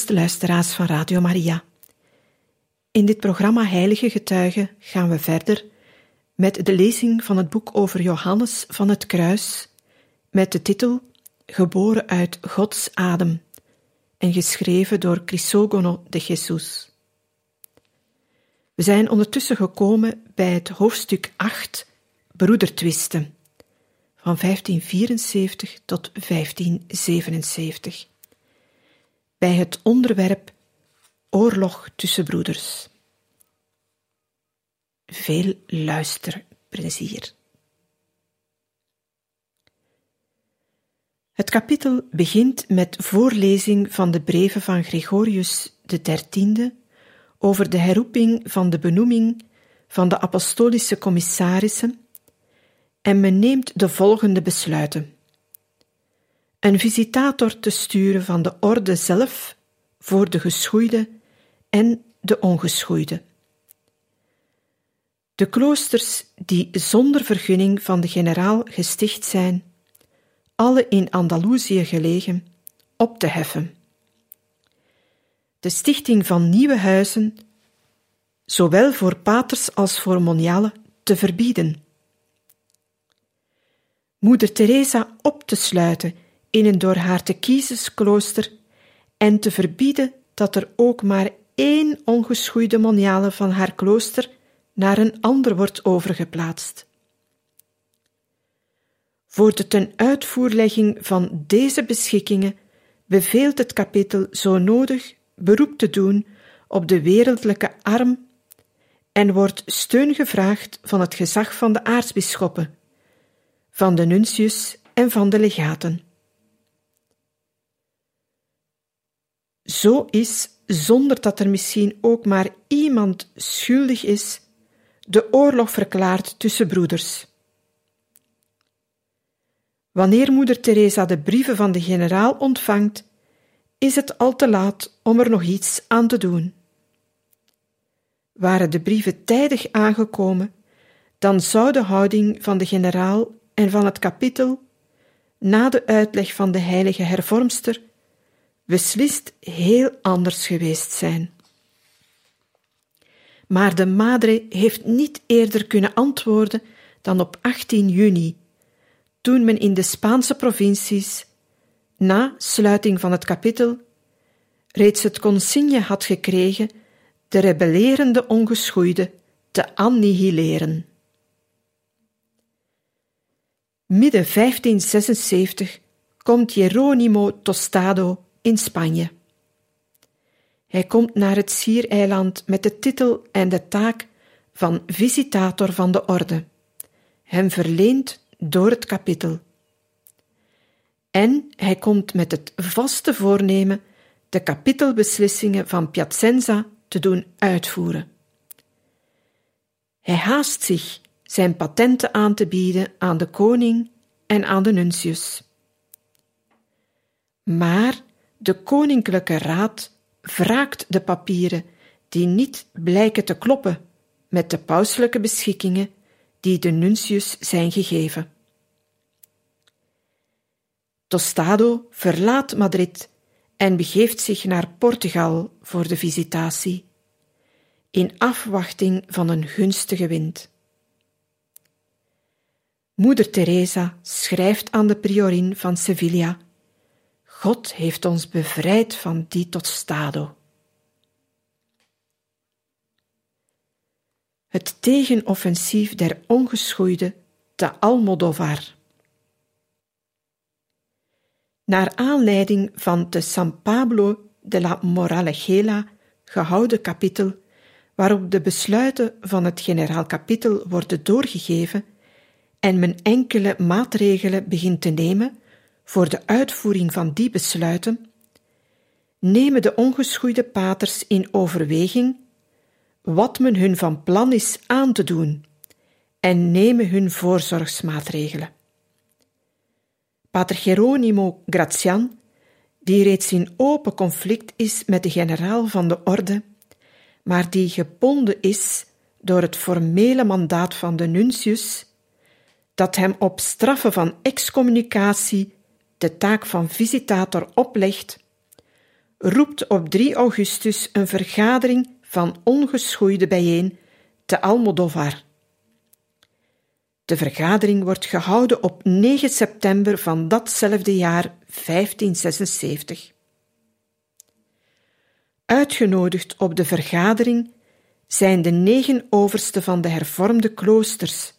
Beste luisteraars van Radio Maria. In dit programma Heilige Getuigen gaan we verder met de lezing van het boek over Johannes van het Kruis, met de titel Geboren uit Gods adem en geschreven door Crisogono de Jesus. We zijn ondertussen gekomen bij het hoofdstuk 8, Broedertwisten, van 1574 tot 1577 bij het onderwerp Oorlog tussen broeders. Veel luisterplezier. Het kapitel begint met voorlezing van de brieven van Gregorius XIII over de herroeping van de benoeming van de apostolische commissarissen en men neemt de volgende besluiten een visitator te sturen van de orde zelf voor de geschoeide en de ongeschoeide. De kloosters die zonder vergunning van de generaal gesticht zijn, alle in Andalusië gelegen, op te heffen. De stichting van nieuwe huizen, zowel voor paters als voor monialen, te verbieden. Moeder Teresa op te sluiten in een door haar te kiezen klooster en te verbieden dat er ook maar één ongeschoeide moniale van haar klooster naar een ander wordt overgeplaatst. Voor de tenuitvoerlegging van deze beschikkingen beveelt het kapitel zo nodig beroep te doen op de wereldlijke arm en wordt steun gevraagd van het gezag van de aartsbisschoppen, van de nuntius en van de legaten. Zo is, zonder dat er misschien ook maar iemand schuldig is, de oorlog verklaard tussen broeders. Wanneer moeder Teresa de brieven van de generaal ontvangt, is het al te laat om er nog iets aan te doen. Waren de brieven tijdig aangekomen, dan zou de houding van de generaal en van het kapitel, na de uitleg van de heilige hervormster, beslist heel anders geweest zijn. Maar de madre heeft niet eerder kunnen antwoorden dan op 18 juni, toen men in de Spaanse provincies, na sluiting van het kapitel, reeds het consigne had gekregen de rebellerende ongeschoeide te annihileren. Midden 1576 komt Jeronimo Tostado in Spanje. Hij komt naar het Siereiland met de titel en de taak van visitator van de orde, hem verleend door het kapitel. En hij komt met het vaste voornemen de kapitelbeslissingen van Piacenza te doen uitvoeren. Hij haast zich zijn patenten aan te bieden aan de koning en aan de nuntius. Maar de Koninklijke Raad wraakt de papieren die niet blijken te kloppen met de pauselijke beschikkingen die de nuntius zijn gegeven. Tostado verlaat Madrid en begeeft zich naar Portugal voor de visitatie, in afwachting van een gunstige wind. Moeder Teresa schrijft aan de priorin van Sevilla God heeft ons bevrijd van die tot stado. Het tegenoffensief der ongeschoeide te Almodovar. Naar aanleiding van de San Pablo de la Moralegela gehouden kapitel, waarop de besluiten van het generaal kapitel worden doorgegeven en men enkele maatregelen begint te nemen voor de uitvoering van die besluiten, nemen de ongeschoeide paters in overweging wat men hun van plan is aan te doen en nemen hun voorzorgsmaatregelen. Pater Geronimo Grazian, die reeds in open conflict is met de generaal van de orde, maar die gebonden is door het formele mandaat van de nuntius, dat hem op straffen van excommunicatie de taak van visitator oplegt, roept op 3 augustus een vergadering van ongeschoeide bijeen te Almodovar. De vergadering wordt gehouden op 9 september van datzelfde jaar 1576. Uitgenodigd op de vergadering zijn de negen oversten van de hervormde kloosters: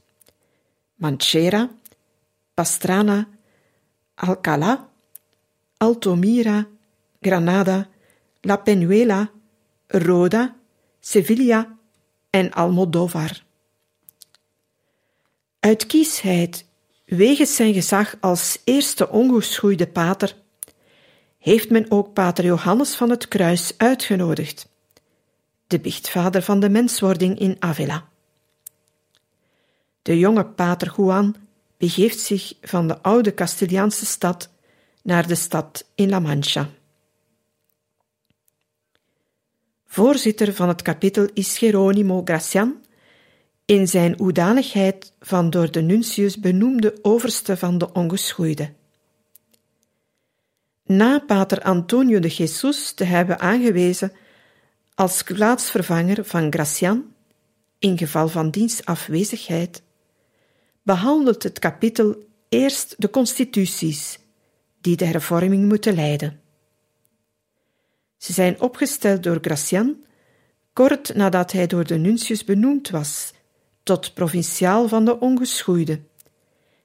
Manchera, Pastrana, Alcalá, Altomira, Granada, La Penuela, Roda, Sevilla en Almodovar. Uit kiesheid, wegens zijn gezag als eerste ongeschoeide pater, heeft men ook pater Johannes van het Kruis uitgenodigd, de biechtvader van de menswording in Avila. De jonge pater Juan begeeft zich van de oude Castiliaanse stad naar de stad in La Mancha. Voorzitter van het kapitel is Geronimo Gracian, in zijn hoedanigheid van door de nuntius benoemde overste van de ongeschoeide. Na pater Antonio de Jesus te hebben aangewezen als plaatsvervanger van Gracian, in geval van dienstafwezigheid, behandelt het kapitel eerst de constituties die de hervorming moeten leiden. Ze zijn opgesteld door Gracian kort nadat hij door de nuntius benoemd was tot provinciaal van de ongeschoeide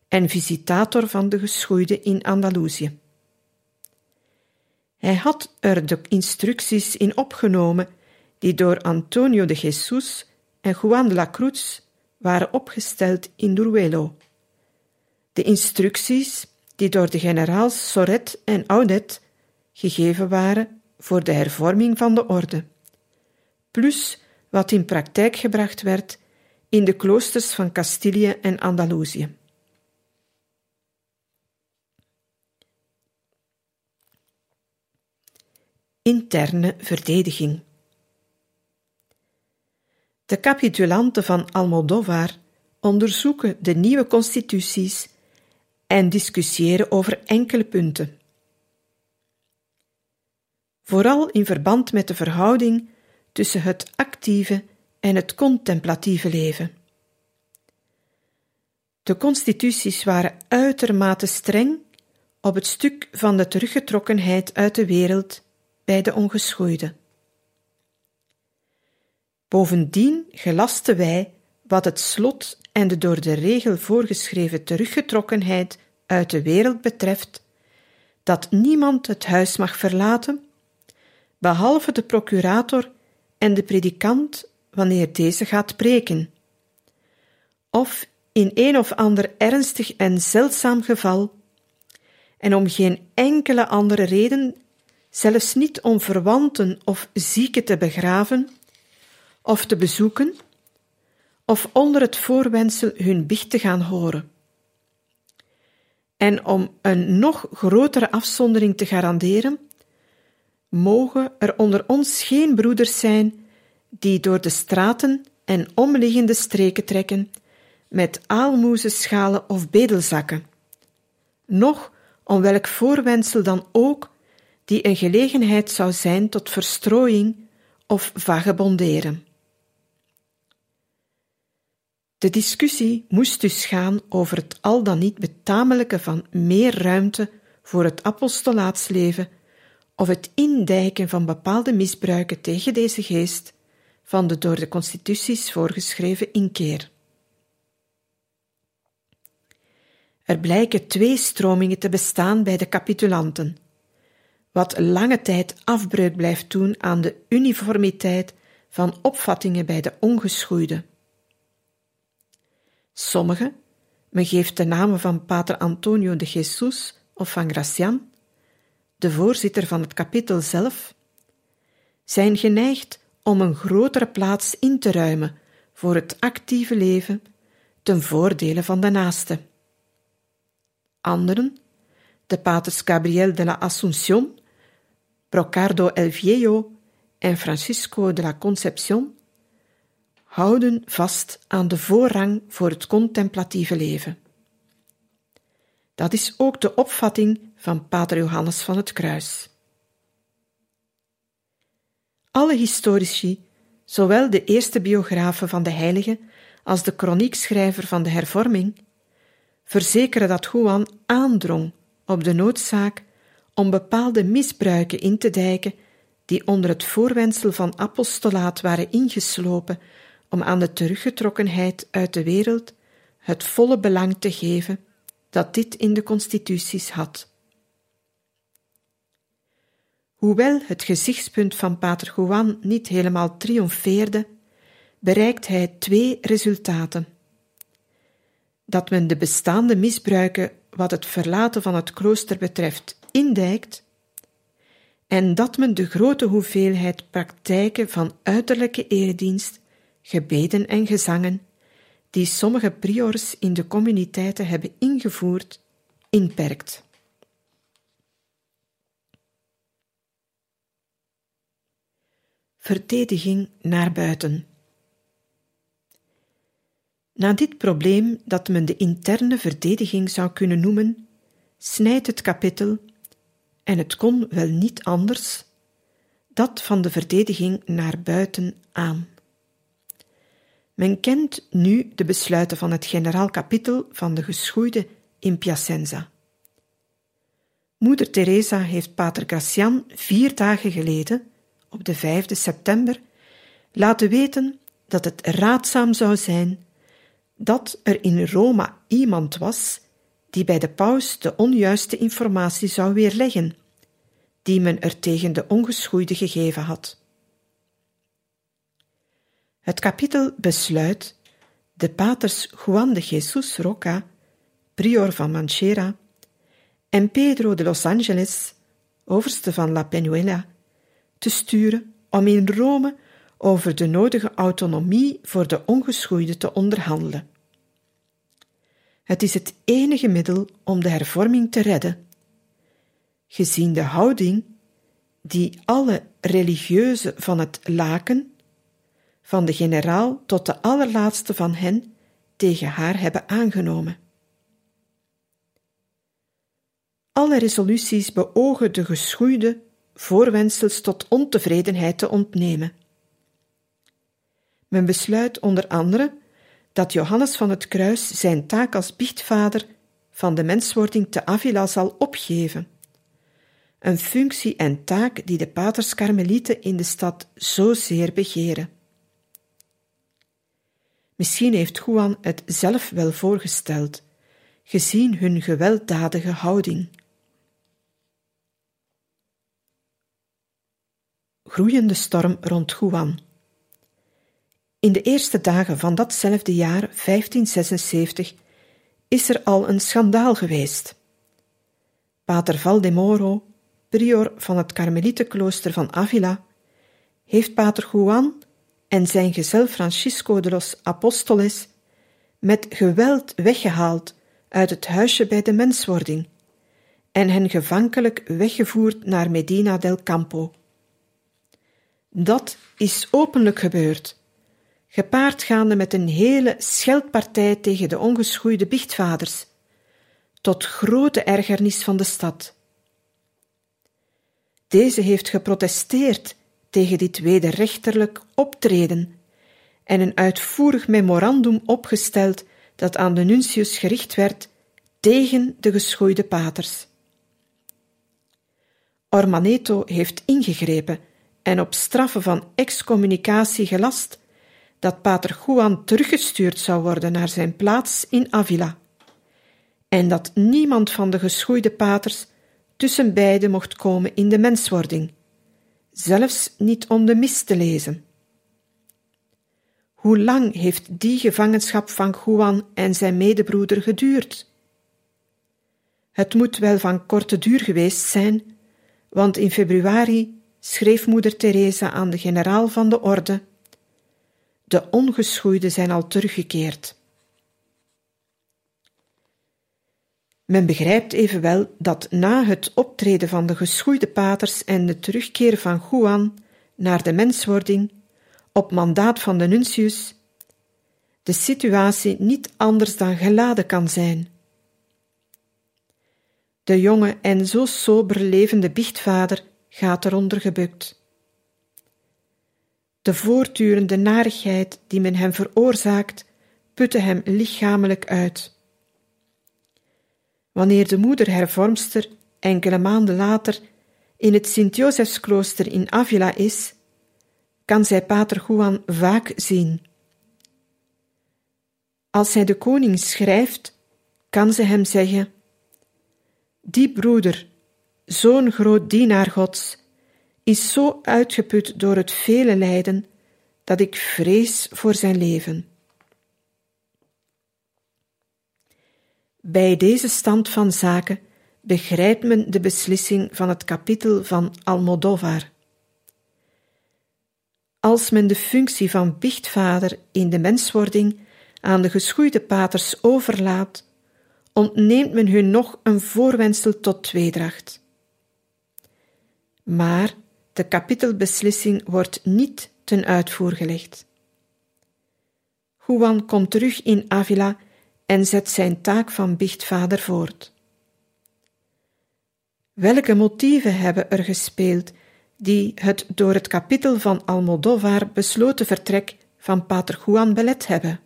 en visitator van de geschoeide in Andalusië. Hij had er de instructies in opgenomen die door Antonio de Jesus en Juan de la Cruz waren opgesteld in Duruelo. De instructies die door de generaals Soret en Audet gegeven waren voor de hervorming van de orde, plus wat in praktijk gebracht werd in de kloosters van Castilië en Andalusië. Interne verdediging. De capitulanten van Almodovar onderzoeken de nieuwe constituties en discussiëren over enkele punten. Vooral in verband met de verhouding tussen het actieve en het contemplatieve leven. De constituties waren uitermate streng op het stuk van de teruggetrokkenheid uit de wereld bij de ongeschoeide. Bovendien gelasten wij wat het slot en de door de regel voorgeschreven teruggetrokkenheid uit de wereld betreft, dat niemand het huis mag verlaten, behalve de procurator en de predikant wanneer deze gaat preken, of in een of ander ernstig en zeldzaam geval, en om geen enkele andere reden, zelfs niet om verwanten of zieken te begraven, of te bezoeken, of onder het voorwendsel hun biecht te gaan horen. En om een nog grotere afzondering te garanderen, mogen er onder ons geen broeders zijn die door de straten en omliggende streken trekken met aalmoezenschalen of bedelzakken, noch om welk voorwendsel dan ook die een gelegenheid zou zijn tot verstrooiing of vagebonderen. De discussie moest dus gaan over het al dan niet betamelijke van meer ruimte voor het apostolaatsleven of het indijken van bepaalde misbruiken tegen deze geest van de door de constituties voorgeschreven inkeer. Er blijken twee stromingen te bestaan bij de capitulanten, wat lange tijd afbreuk blijft doen aan de uniformiteit van opvattingen bij de ongeschoeide. Sommigen, men geeft de namen van Pater Antonio de Jesus of van Gracian, de voorzitter van het kapittel zelf, zijn geneigd om een grotere plaats in te ruimen voor het actieve leven ten voordele van de naaste. Anderen, de paters Gabriel de la Asunción, Brocardo El Viejo en Francisco de la Concepción, houden vast aan de voorrang voor het contemplatieve leven. Dat is ook de opvatting van Pater Johannes van het Kruis. Alle historici, zowel de eerste biografen van de heilige als de kroniekschrijver van de hervorming, verzekeren dat Juan aandrong op de noodzaak om bepaalde misbruiken in te dijken die onder het voorwendsel van apostolaat waren ingeslopen om aan de teruggetrokkenheid uit de wereld het volle belang te geven dat dit in de constituties had. Hoewel het gezichtspunt van Pater Juan niet helemaal triomfeerde, bereikt hij twee resultaten. Dat men de bestaande misbruiken wat het verlaten van het klooster betreft indijkt, en dat men de grote hoeveelheid praktijken van uiterlijke eredienst, gebeden en gezangen, die sommige priors in de communiteiten hebben ingevoerd, inperkt. Verdediging naar buiten. Na dit probleem, dat men de interne verdediging zou kunnen noemen, snijdt het kapittel, en het kon wel niet anders, dat van de verdediging naar buiten aan. Men kent nu de besluiten van het generaal kapitel van de geschoeide in Piacenza. Moeder Teresa heeft Pater Cassian vier dagen geleden, op de 5 september, laten weten dat het raadzaam zou zijn dat er in Roma iemand was die bij de paus de onjuiste informatie zou weerleggen, die men er tegen de ongeschoeide gegeven had. Het kapitel besluit de paters Juan de Jesus Roca, prior van Manchera, en Pedro de Los Angeles, overste van La Penuela, te sturen om in Rome over de nodige autonomie voor de ongeschoeide te onderhandelen. Het is het enige middel om de hervorming te redden. Gezien de houding die alle religieuzen van het laken, van de generaal tot de allerlaatste van hen, tegen haar hebben aangenomen. Alle resoluties beogen de geschoeide voorwensels tot ontevredenheid te ontnemen. Men besluit onder andere dat Johannes van het Kruis zijn taak als biechtvader van de menswording te Avila zal opgeven. Een functie en taak die de paters Karmelieten in de stad zozeer begeren. Misschien heeft Juan het zelf wel voorgesteld, gezien hun gewelddadige houding. Groeiende storm rond Juan. In de eerste dagen van datzelfde jaar, 1576, is er al een schandaal geweest. Pater Valdemoro, prior van het Karmelietenklooster van Avila, heeft Pater Juan en zijn gezel Francisco de los Apostoles met geweld weggehaald uit het huisje bij de menswording en hen gevankelijk weggevoerd naar Medina del Campo. Dat is openlijk gebeurd gepaard gaande met een hele scheldpartij tegen de ongeschoeide biechtvaders, tot grote ergernis van de stad. Deze heeft geprotesteerd tegen dit wederrechterlijk optreden en een uitvoerig memorandum opgesteld dat aan de nuntius gericht werd tegen de geschoeide paters. Ormaneto heeft ingegrepen en op straffe van excommunicatie gelast dat Pater Juan teruggestuurd zou worden naar zijn plaats in Avila, en dat niemand van de geschoeide paters tussen beiden mocht komen in de menswording, zelfs niet om de mis te lezen. Hoe lang heeft die gevangenschap van Juan en zijn medebroeder geduurd? Het moet wel van korte duur geweest zijn, want in februari schreef moeder Teresa aan de generaal van de orde: De ongeschoeiden zijn al teruggekeerd. Men begrijpt evenwel dat na het optreden van de geschoeide paters en de terugkeer van Juan naar de menswording op mandaat van de nuntius de situatie niet anders dan geladen kan zijn. De jonge en zo sober levende biechtvader gaat eronder gebukt. De voortdurende narigheid die men hem veroorzaakt, putte hem lichamelijk uit. Wanneer de moeder hervormster enkele maanden later in het Sint-Josefsklooster in Avila is, kan zij pater Juan vaak zien. Als zij de koning schrijft, kan ze hem zeggen: Die broeder, zo'n groot dienaar Gods, is zo uitgeput door het vele lijden dat ik vrees voor zijn leven. Bij deze stand van zaken begrijpt men de beslissing van het kapitel van Almodovar. Als men de functie van biechtvader in de menswording aan de geschoeide paters overlaat, ontneemt men hun nog een voorwensel tot tweedracht. Maar de kapitelbeslissing wordt niet ten uitvoer gelegd. Juan komt terug in Avila en zet zijn taak van biechtvader voort. Welke motieven hebben er gespeeld die het door het kapitel van Almodovar besloten vertrek van Pater Juan belet hebben?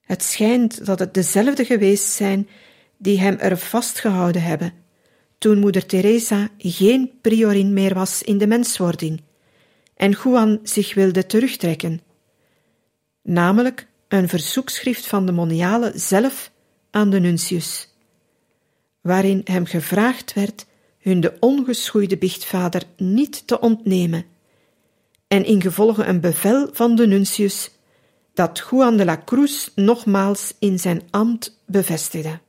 Het schijnt dat het dezelfde geweest zijn die hem er vastgehouden hebben, toen moeder Teresa geen priorin meer was in de menswording en Juan zich wilde terugtrekken, namelijk een verzoekschrift van de moniale zelf aan de nuntius, waarin hem gevraagd werd hun de ongeschoeide biechtvader niet te ontnemen, en ingevolge een bevel van de nuntius dat Juan de la Cruz nogmaals in zijn ambt bevestigde.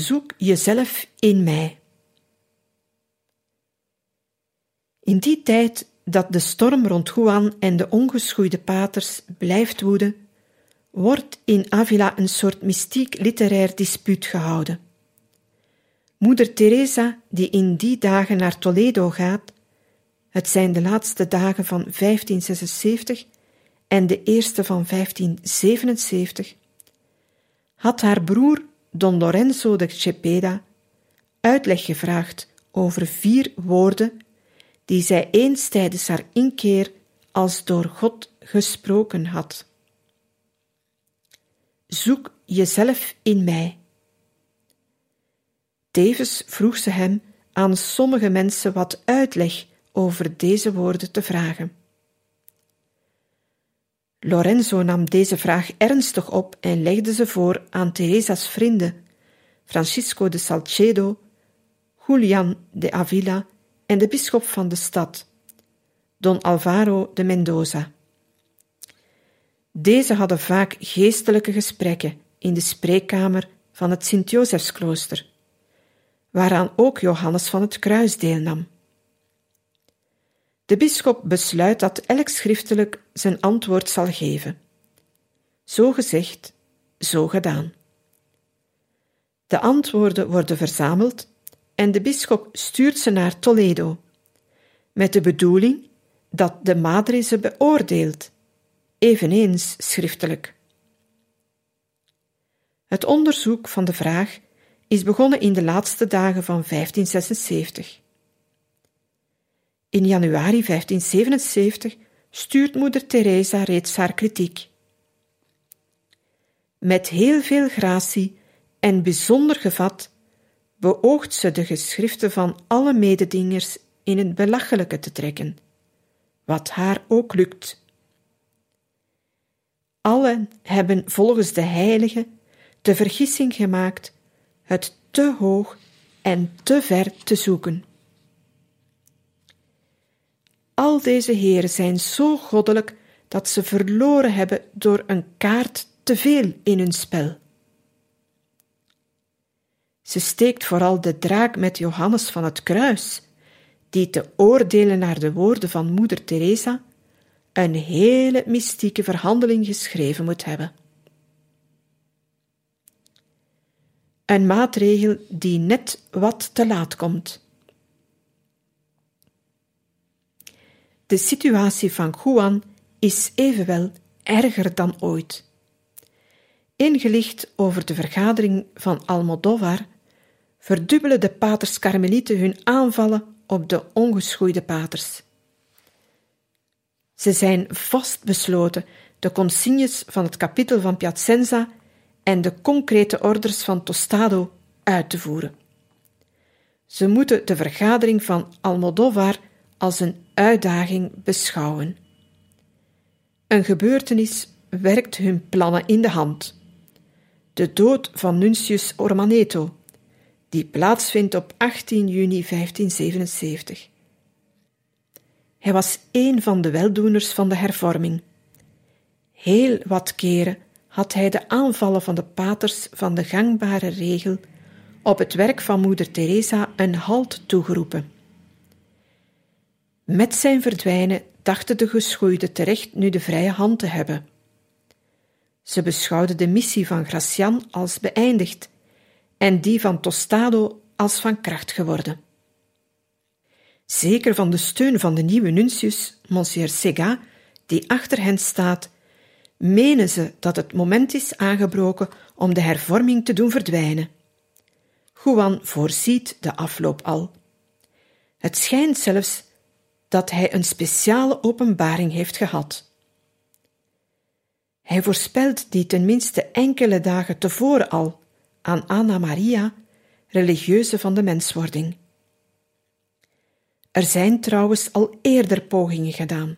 Zoek jezelf in mij. In die tijd dat de storm rond Juan en de ongeschoeide paters blijft woeden, wordt in Avila een soort mystiek literair dispuut gehouden. Moeder Teresa, die in die dagen naar Toledo gaat, het zijn de laatste dagen van 1576 en de eerste van 1577, had haar broer Don Lorenzo de Cepeda uitleg gevraagd over vier woorden die zij eens tijdens haar inkeer als door God gesproken had. Zoek jezelf in mij. Tevens vroeg ze hem aan sommige mensen wat uitleg over deze woorden te vragen. Lorenzo nam deze vraag ernstig op en legde ze voor aan Teresa's vrienden, Francisco de Salcedo, Julian de Avila en de bisschop van de stad, Don Alvaro de Mendoza. Deze hadden vaak geestelijke gesprekken in de spreekkamer van het Sint-Josefsklooster, waaraan ook Johannes van het Kruis deelnam. De bisschop besluit dat elk schriftelijk zijn antwoord zal geven. Zo gezegd, zo gedaan. De antwoorden worden verzameld en de bisschop stuurt ze naar Toledo, met de bedoeling dat de madre ze beoordeelt, eveneens schriftelijk. Het onderzoek van de vraag is begonnen in de laatste dagen van 1576. In januari 1577 stuurt moeder Teresa reeds haar kritiek. Met heel veel gratie en bijzonder gevat beoogt ze de geschriften van alle mededingers in het belachelijke te trekken, wat haar ook lukt. Allen hebben volgens de heilige de vergissing gemaakt het te hoog en te ver te zoeken. Al deze heren zijn zo goddelijk dat ze verloren hebben door een kaart te veel in hun spel. Ze steekt vooral de draak met Johannes van het Kruis, die te oordelen naar de woorden van moeder Teresa een hele mystieke verhandeling geschreven moet hebben. Een maatregel die net wat te laat komt. De situatie van Juan is evenwel erger dan ooit. Ingelicht over de vergadering van Almodovar, verdubbelen de paters Karmelieten hun aanvallen op de ongeschoeide paters. Ze zijn vastbesloten de consignes van het kapitel van Piacenza en de concrete orders van Tostado uit te voeren. Ze moeten de vergadering van Almodovar als een uitdaging beschouwen. Een gebeurtenis werkt hun plannen in de hand. De dood van Nuncius Ormaneto, die plaatsvindt op 18 juni 1577. Hij was een van de weldoeners van de hervorming. Heel wat keren had hij de aanvallen van de paters van de gangbare regel op het werk van moeder Teresa een halt toegeroepen. Met zijn verdwijnen dachten de geschoeide terecht nu de vrije hand te hebben. Ze beschouwden de missie van Gracian als beëindigd en die van Tostado als van kracht geworden. Zeker van de steun van de nieuwe nuncius, Monsieur Sega, die achter hen staat, menen ze dat het moment is aangebroken om de hervorming te doen verdwijnen. Juan voorziet de afloop al. Het schijnt zelfs dat hij een speciale openbaring heeft gehad. Hij voorspelt die tenminste enkele dagen tevoren al aan Anna Maria, religieuze van de menswording. Er zijn trouwens al eerder pogingen gedaan.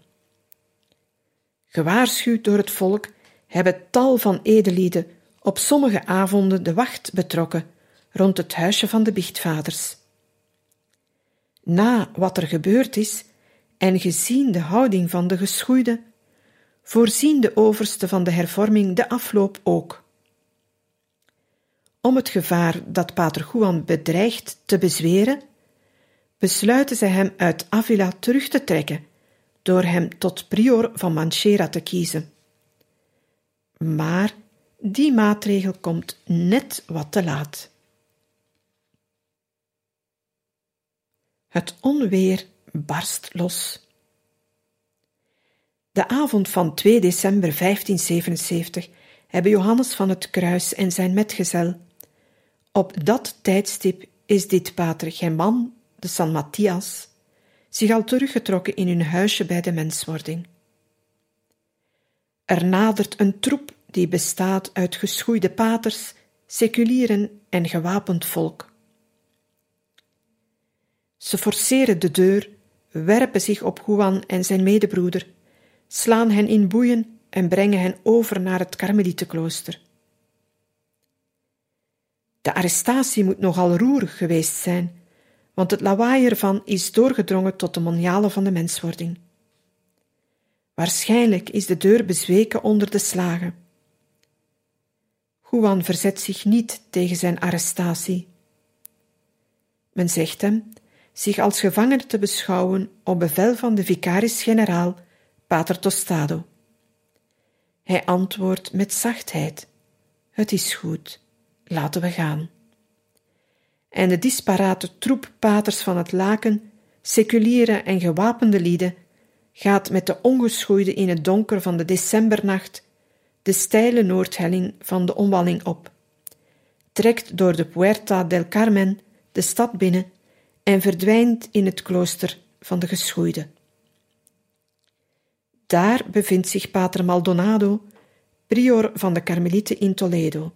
Gewaarschuwd door het volk hebben tal van edelieden op sommige avonden de wacht betrokken rond het huisje van de biechtvaders. Na wat er gebeurd is, en gezien de houding van de geschoeide, voorzien de overste van de hervorming de afloop ook. Om het gevaar dat pater Juan bedreigt te bezweren, besluiten zij hem uit Avila terug te trekken door hem tot prior van Manchera te kiezen. Maar die maatregel komt net wat te laat. Het onweer barst los. De avond van 2 december 1577 hebben Johannes van het Kruis en zijn metgezel. Op dat tijdstip is dit pater German de San Matthias zich al teruggetrokken in hun huisje bij de menswording. Er nadert een troep die bestaat uit geschoeide paters, seculieren en gewapend volk. Ze forceren de deur, werpen zich op Juan en zijn medebroeder, slaan hen in boeien en brengen hen over naar het Karmelietenklooster. De arrestatie moet nogal roerig geweest zijn, want het lawaai ervan is doorgedrongen tot de monialen van de menswording. Waarschijnlijk is de deur bezweken onder de slagen. Juan verzet zich niet tegen zijn arrestatie. Men zegt hem zich als gevangene te beschouwen op bevel van de vicaris-generaal, Pater Tostado. Hij antwoordt met zachtheid: Het is goed, laten we gaan. En de disparate troep paters van het laken, seculiere en gewapende lieden, gaat met de ongeschoeide in het donker van de decembernacht de steile noordhelling van de omwalling op, trekt door de Puerta del Carmen de stad binnen en verdwijnt in het klooster van de geschoeide. Daar bevindt zich Pater Maldonado, prior van de Karmelieten in Toledo.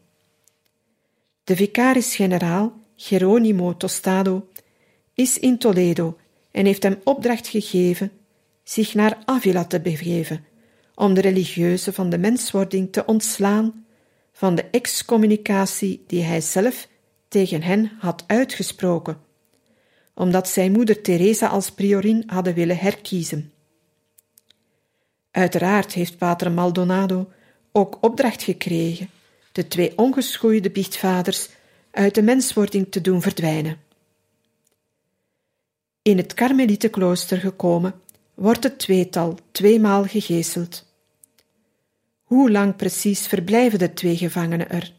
De vicaris-generaal, Geronimo Tostado, is in Toledo en heeft hem opdracht gegeven zich naar Avila te begeven, om de religieuzen van de menswording te ontslaan van de excommunicatie die hij zelf tegen hen had uitgesproken, omdat zij moeder Teresa als priorin hadden willen herkiezen. Uiteraard heeft pater Maldonado ook opdracht gekregen de twee ongeschoeide biechtvaders uit de menswording te doen verdwijnen. In het Karmelietenklooster gekomen, wordt het tweetal tweemaal gegezeld. Hoe lang precies verblijven de twee gevangenen er?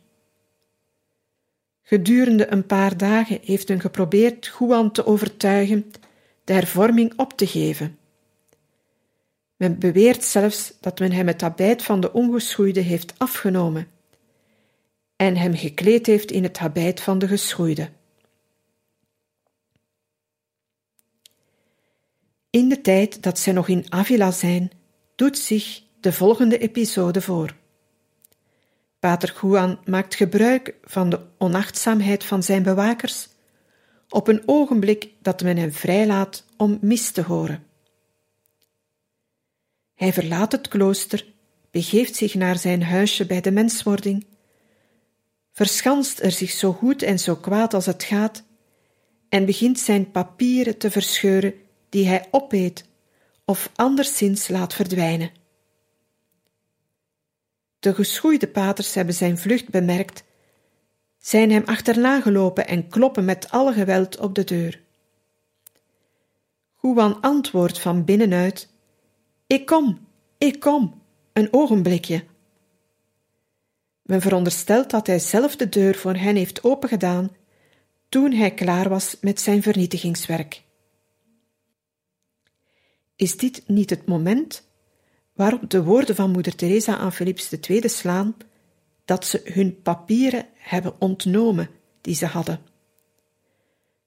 Gedurende een paar dagen heeft men geprobeerd Juan te overtuigen de hervorming op te geven. Men beweert zelfs dat men hem het habit van de ongeschoeide heeft afgenomen en hem gekleed heeft in het habit van de geschoeide. In de tijd dat zij nog in Avila zijn, doet zich de volgende episode voor. Pater Juan maakt gebruik van de onachtzaamheid van zijn bewakers op een ogenblik dat men hem vrijlaat om mis te horen. Hij verlaat het klooster, begeeft zich naar zijn huisje bij de menswording, verschanst er zich zo goed en zo kwaad als het gaat en begint zijn papieren te verscheuren die hij opeet of anderszins laat verdwijnen. De geschoeide paters hebben zijn vlucht bemerkt, zijn hem achterna gelopen en kloppen met alle geweld op de deur. Juan antwoordt van binnenuit: Ik kom, ik kom, een ogenblikje. Men veronderstelt dat hij zelf de deur voor hen heeft opengedaan toen hij klaar was met zijn vernietigingswerk. Is dit niet het moment waarop de woorden van moeder Teresa aan Philips II slaan dat ze hun papieren hebben ontnomen die ze hadden?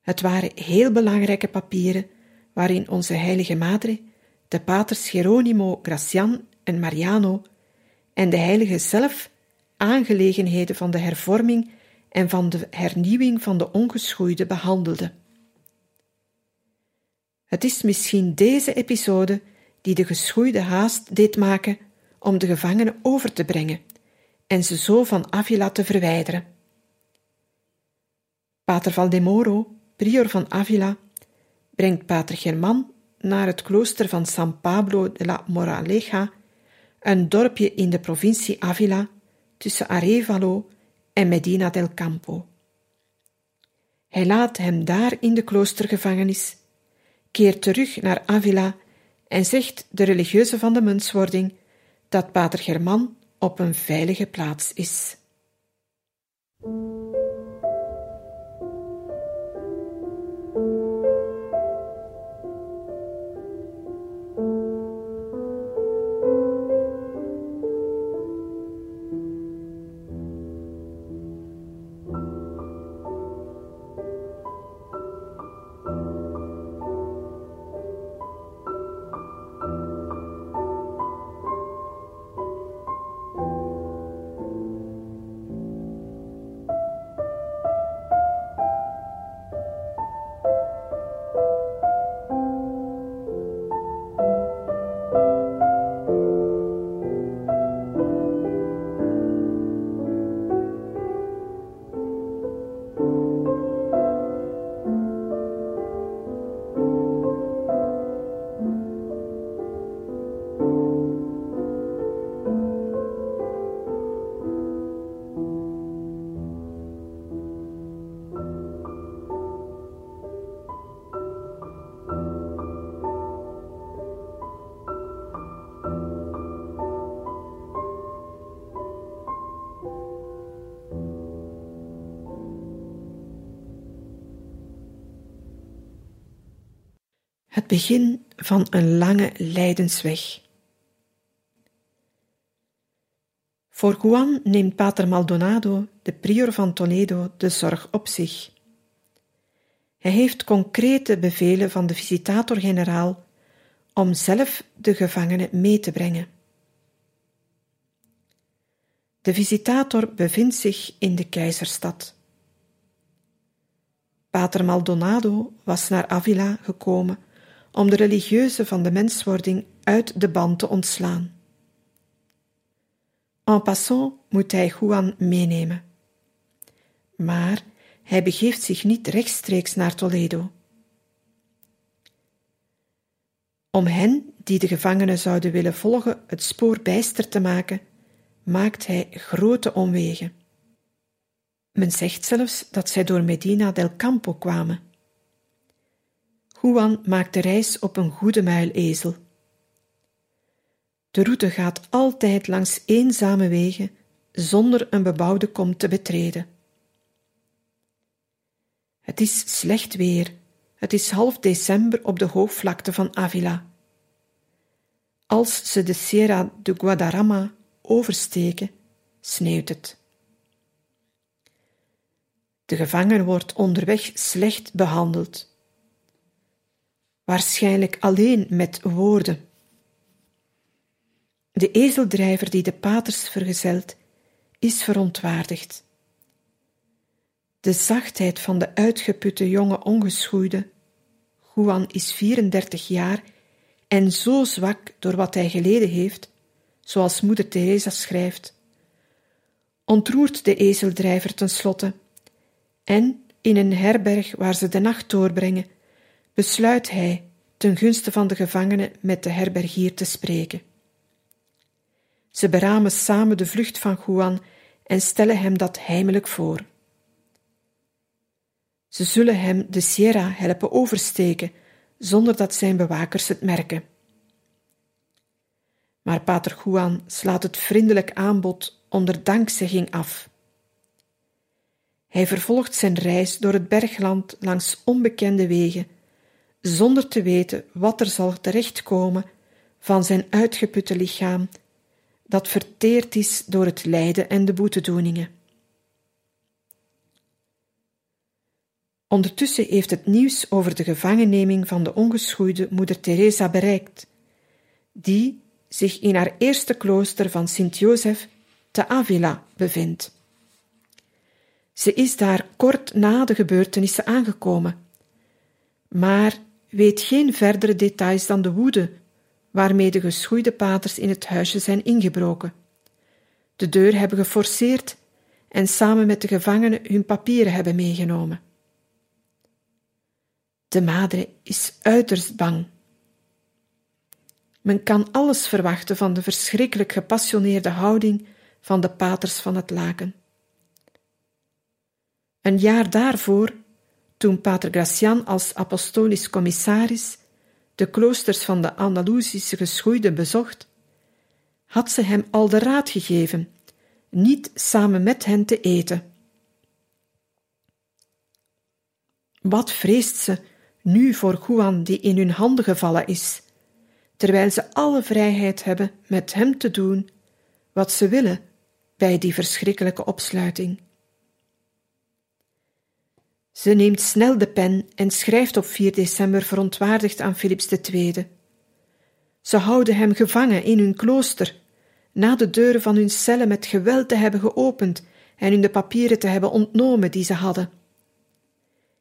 Het waren heel belangrijke papieren waarin onze heilige madre, de paters Geronimo, Gracian en Mariano en de heilige zelf aangelegenheden van de hervorming en van de hernieuwing van de ongeschoeide behandelde. Het is misschien deze episode die de geschoeide haast deed maken om de gevangenen over te brengen en ze zo van Avila te verwijderen. Pater Valdemoro, prior van Avila, brengt Pater German naar het klooster van San Pablo de la Moraleja, een dorpje in de provincie Avila tussen Arevalo en Medina del Campo. Hij laat hem daar in de kloostergevangenis, keert terug naar Avila en zegt de religieuze van de menswording dat Pater German op een veilige plaats is. Begin van een lange lijdensweg. Voor Juan neemt Pater Maldonado, de prior van Toledo, de zorg op zich. Hij heeft concrete bevelen van de visitator-generaal om zelf de gevangenen mee te brengen. De visitator bevindt zich in de keizerstad. Pater Maldonado was naar Avila gekomen om de religieuze van de menswording uit de band te ontslaan. En passant moet hij Juan meenemen. Maar hij begeeft zich niet rechtstreeks naar Toledo. Om hen die de gevangenen zouden willen volgen het spoor bijster te maken, maakt hij grote omwegen. Men zegt zelfs dat zij door Medina del Campo kwamen. Juan maakt de reis op een goede muilezel. De route gaat altijd langs eenzame wegen, zonder een bebouwde kom te betreden. Het is slecht weer. Het is half december op de hoogvlakte van Avila. Als ze de Sierra de Guadarrama oversteken, sneeuwt het. De gevangene wordt onderweg slecht behandeld waarschijnlijk alleen met woorden. De ezeldrijver die de paters vergezelt, is verontwaardigd. De zachtheid van de uitgeputte jonge ongeschoeide, Juan is 34 jaar en zo zwak door wat hij geleden heeft, zoals moeder Teresa schrijft, ontroert de ezeldrijver tenslotte en in een herberg waar ze de nacht doorbrengen, besluit hij ten gunste van de gevangenen met de herbergier te spreken. Ze beramen samen de vlucht van Juan en stellen hem dat heimelijk voor. Ze zullen hem de Sierra helpen oversteken, zonder dat zijn bewakers het merken. Maar pater Juan slaat het vriendelijk aanbod onder dankzegging af. Hij vervolgt zijn reis door het bergland langs onbekende wegen zonder te weten wat er zal terechtkomen van zijn uitgeputte lichaam, dat verteerd is door het lijden en de boetedoeningen. Ondertussen heeft het nieuws over de gevangenneming van de ongeschoeide moeder Teresa bereikt, die zich in haar eerste klooster van Sint-Jozef te Avila bevindt. Ze is daar kort na de gebeurtenissen aangekomen, maar weet geen verdere details dan de woede waarmee de geschoeide paters in het huisje zijn ingebroken. De deur hebben geforceerd en samen met de gevangenen hun papieren hebben meegenomen. De madre is uiterst bang. Men kan alles verwachten van de verschrikkelijk gepassioneerde houding van de paters van het laken. Een jaar daarvoor, toen Pater Gracian als apostolisch commissaris de kloosters van de Andalusische geschoeide bezocht, had ze hem al de raad gegeven niet samen met hen te eten. Wat vreest ze nu voor Juan die in hun handen gevallen is, terwijl ze alle vrijheid hebben met hem te doen wat ze willen bij die verschrikkelijke opsluiting. Ze neemt snel de pen en schrijft op 4 december verontwaardigd aan Philips II. Ze houden hem gevangen in hun klooster, na de deuren van hun cellen met geweld te hebben geopend en hun de papieren te hebben ontnomen die ze hadden.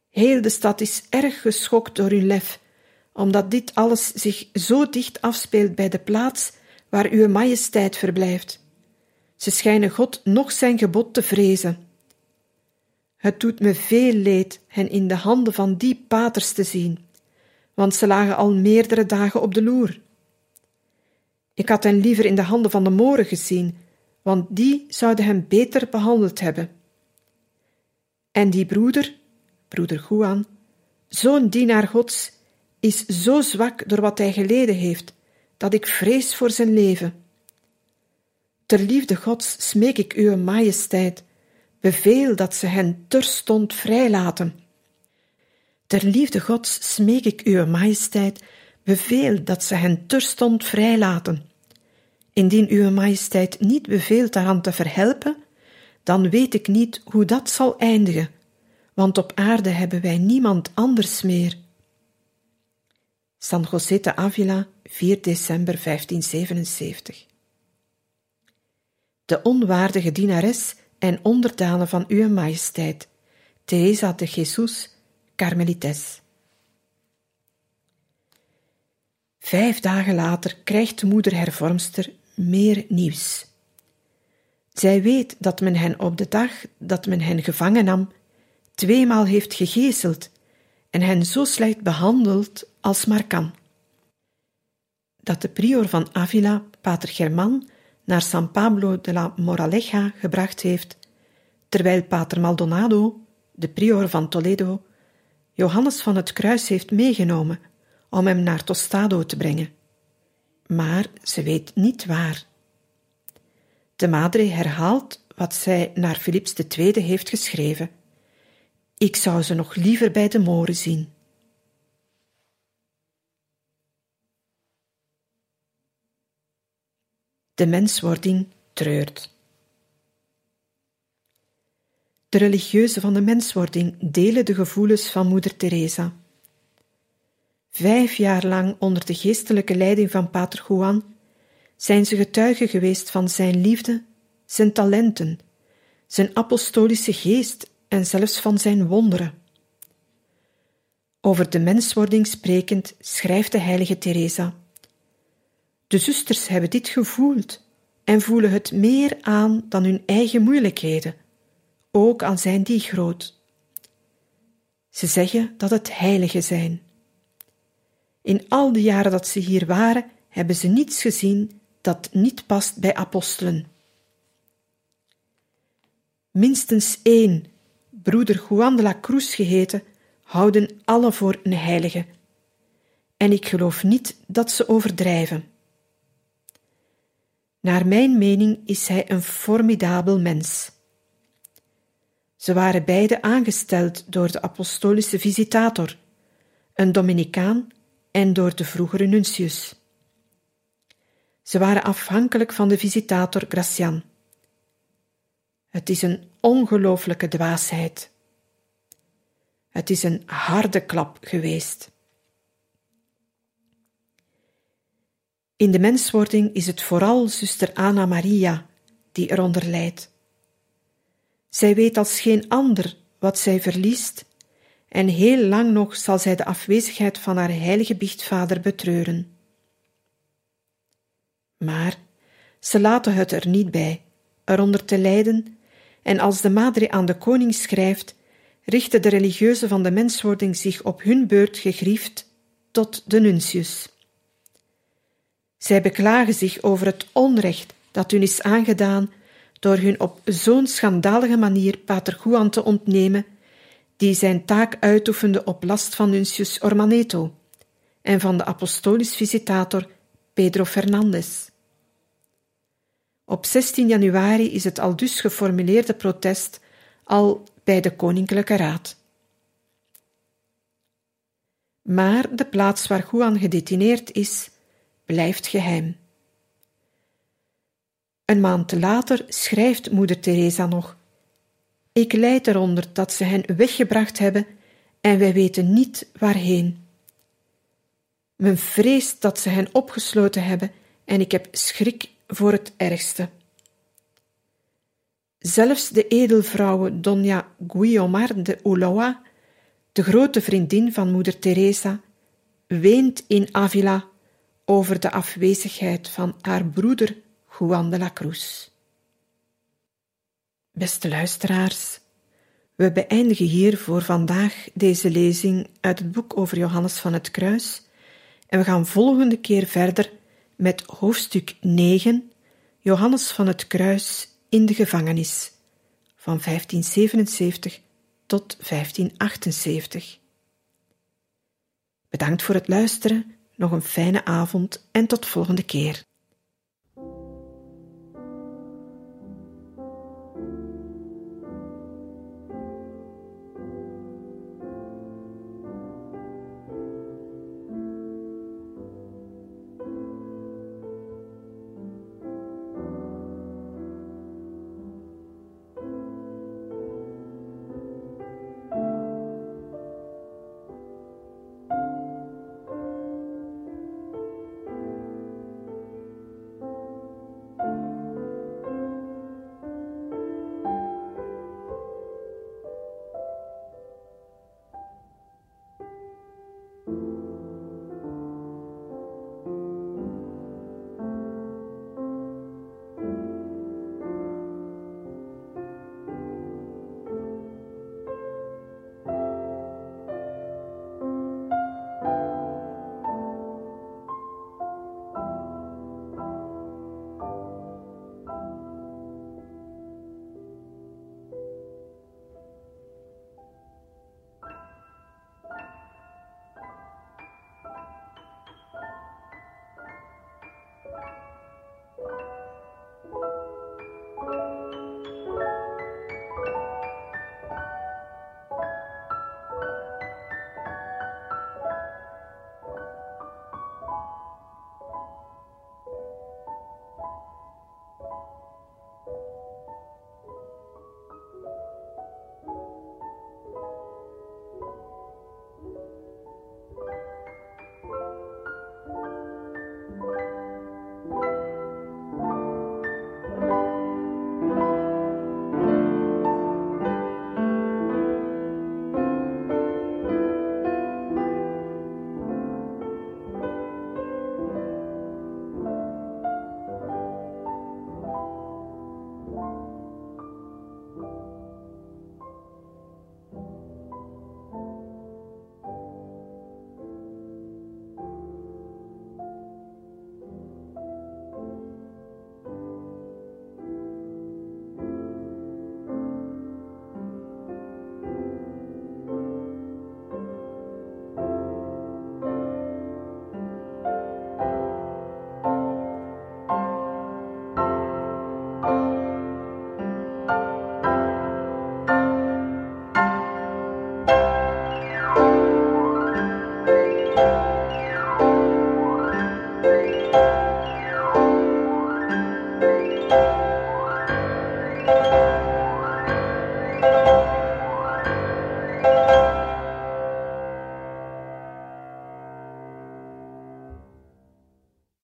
Heel de stad is erg geschokt door hun lef, omdat dit alles zich zo dicht afspeelt bij de plaats waar uw majesteit verblijft. Ze schijnen God nog zijn gebod te vrezen. Het doet me veel leed hen in de handen van die paters te zien, want ze lagen al meerdere dagen op de loer. Ik had hen liever in de handen van de moren gezien, want die zouden hem beter behandeld hebben. En die broeder, broeder Juan, zo'n dienaar Gods, is zo zwak door wat hij geleden heeft, dat ik vrees voor zijn leven. Ter liefde Gods smeek ik uw majesteit, beveel dat ze hen terstond vrijlaten. Ter liefde Gods smeek ik uw majesteit, beveel dat ze hen terstond vrijlaten. Indien uw majesteit niet beveelt daaraan te verhelpen, dan weet ik niet hoe dat zal eindigen, want op aarde hebben wij niemand anders meer. San José de Avila, 4 december 1577 De onwaardige dienares en onderdane van uw majesteit, Teresa de Jesus, Carmelites. Vijf dagen later krijgt de moeder hervormster meer nieuws. Zij weet dat men hen op de dag dat men hen gevangen nam, tweemaal heeft gegezeld en hen zo slecht behandeld als maar kan. Dat de prior van Avila, pater German, naar San Pablo de la Moraleja gebracht heeft, terwijl pater Maldonado, de prior van Toledo, Johannes van het Kruis heeft meegenomen om hem naar Tostado te brengen maar ze weet niet waar. De madre herhaalt wat zij naar Philips II heeft geschreven. Ik zou ze nog liever bij de moren zien. De menswording treurt. De religieuzen van de menswording delen de gevoelens van moeder Teresa. Vijf jaar lang onder de geestelijke leiding van Pater Juan zijn ze getuigen geweest van zijn liefde, zijn talenten, zijn apostolische geest en zelfs van zijn wonderen. Over de menswording sprekend schrijft de heilige Teresa: De zusters hebben dit gevoeld en voelen het meer aan dan hun eigen moeilijkheden, ook al zijn die groot. Ze zeggen dat het heiligen zijn. In al de jaren dat ze hier waren, hebben ze niets gezien dat niet past bij apostelen. Minstens één, broeder Juan de la Cruz geheten, houden alle voor een heilige. En ik geloof niet dat ze overdrijven. Naar mijn mening is hij een formidabel mens. Ze waren beide aangesteld door de apostolische visitator, een Dominicaan en door de vroegere nuntius. Ze waren afhankelijk van de visitator Gracian. Het is een ongelooflijke dwaasheid. Het is een harde klap geweest. In de menswording is het vooral zuster Anna Maria die eronder lijdt. Zij weet als geen ander wat zij verliest en heel lang nog zal zij de afwezigheid van haar heilige biechtvader betreuren. Maar ze laten het er niet bij, eronder te lijden, en als de madre aan de koning schrijft, richten de religieuzen van de menswording zich op hun beurt gegriefd tot de nuntius. Zij beklagen zich over het onrecht dat hun is aangedaan door hun op zo'n schandalige manier pater te ontnemen, die zijn taak uitoefende op last van Nuncius Ormaneto en van de apostolisch visitator Pedro Fernandez. Op 16 januari is het al dus geformuleerde protest al bij de Koninklijke Raad. Maar de plaats waar Juan gedetineerd is, blijft geheim. Een maand later schrijft moeder Teresa nog: Ik lijd eronder dat ze hen weggebracht hebben en wij weten niet waarheen. Men vreest dat ze hen opgesloten hebben en ik heb schrik voor het ergste. Zelfs de edelvrouwe Dona Guiomar de Ulloa, de grote vriendin van moeder Teresa, weent in Avila over de afwezigheid van haar broeder Juan de la Cruz. Beste luisteraars, we beëindigen hier voor vandaag deze lezing uit het boek over Johannes van het Kruis en we gaan volgende keer verder met hoofdstuk 9, Johannes van het Kruis in de gevangenis, van 1577 tot 1578. Bedankt voor het luisteren, nog een fijne avond en tot volgende keer.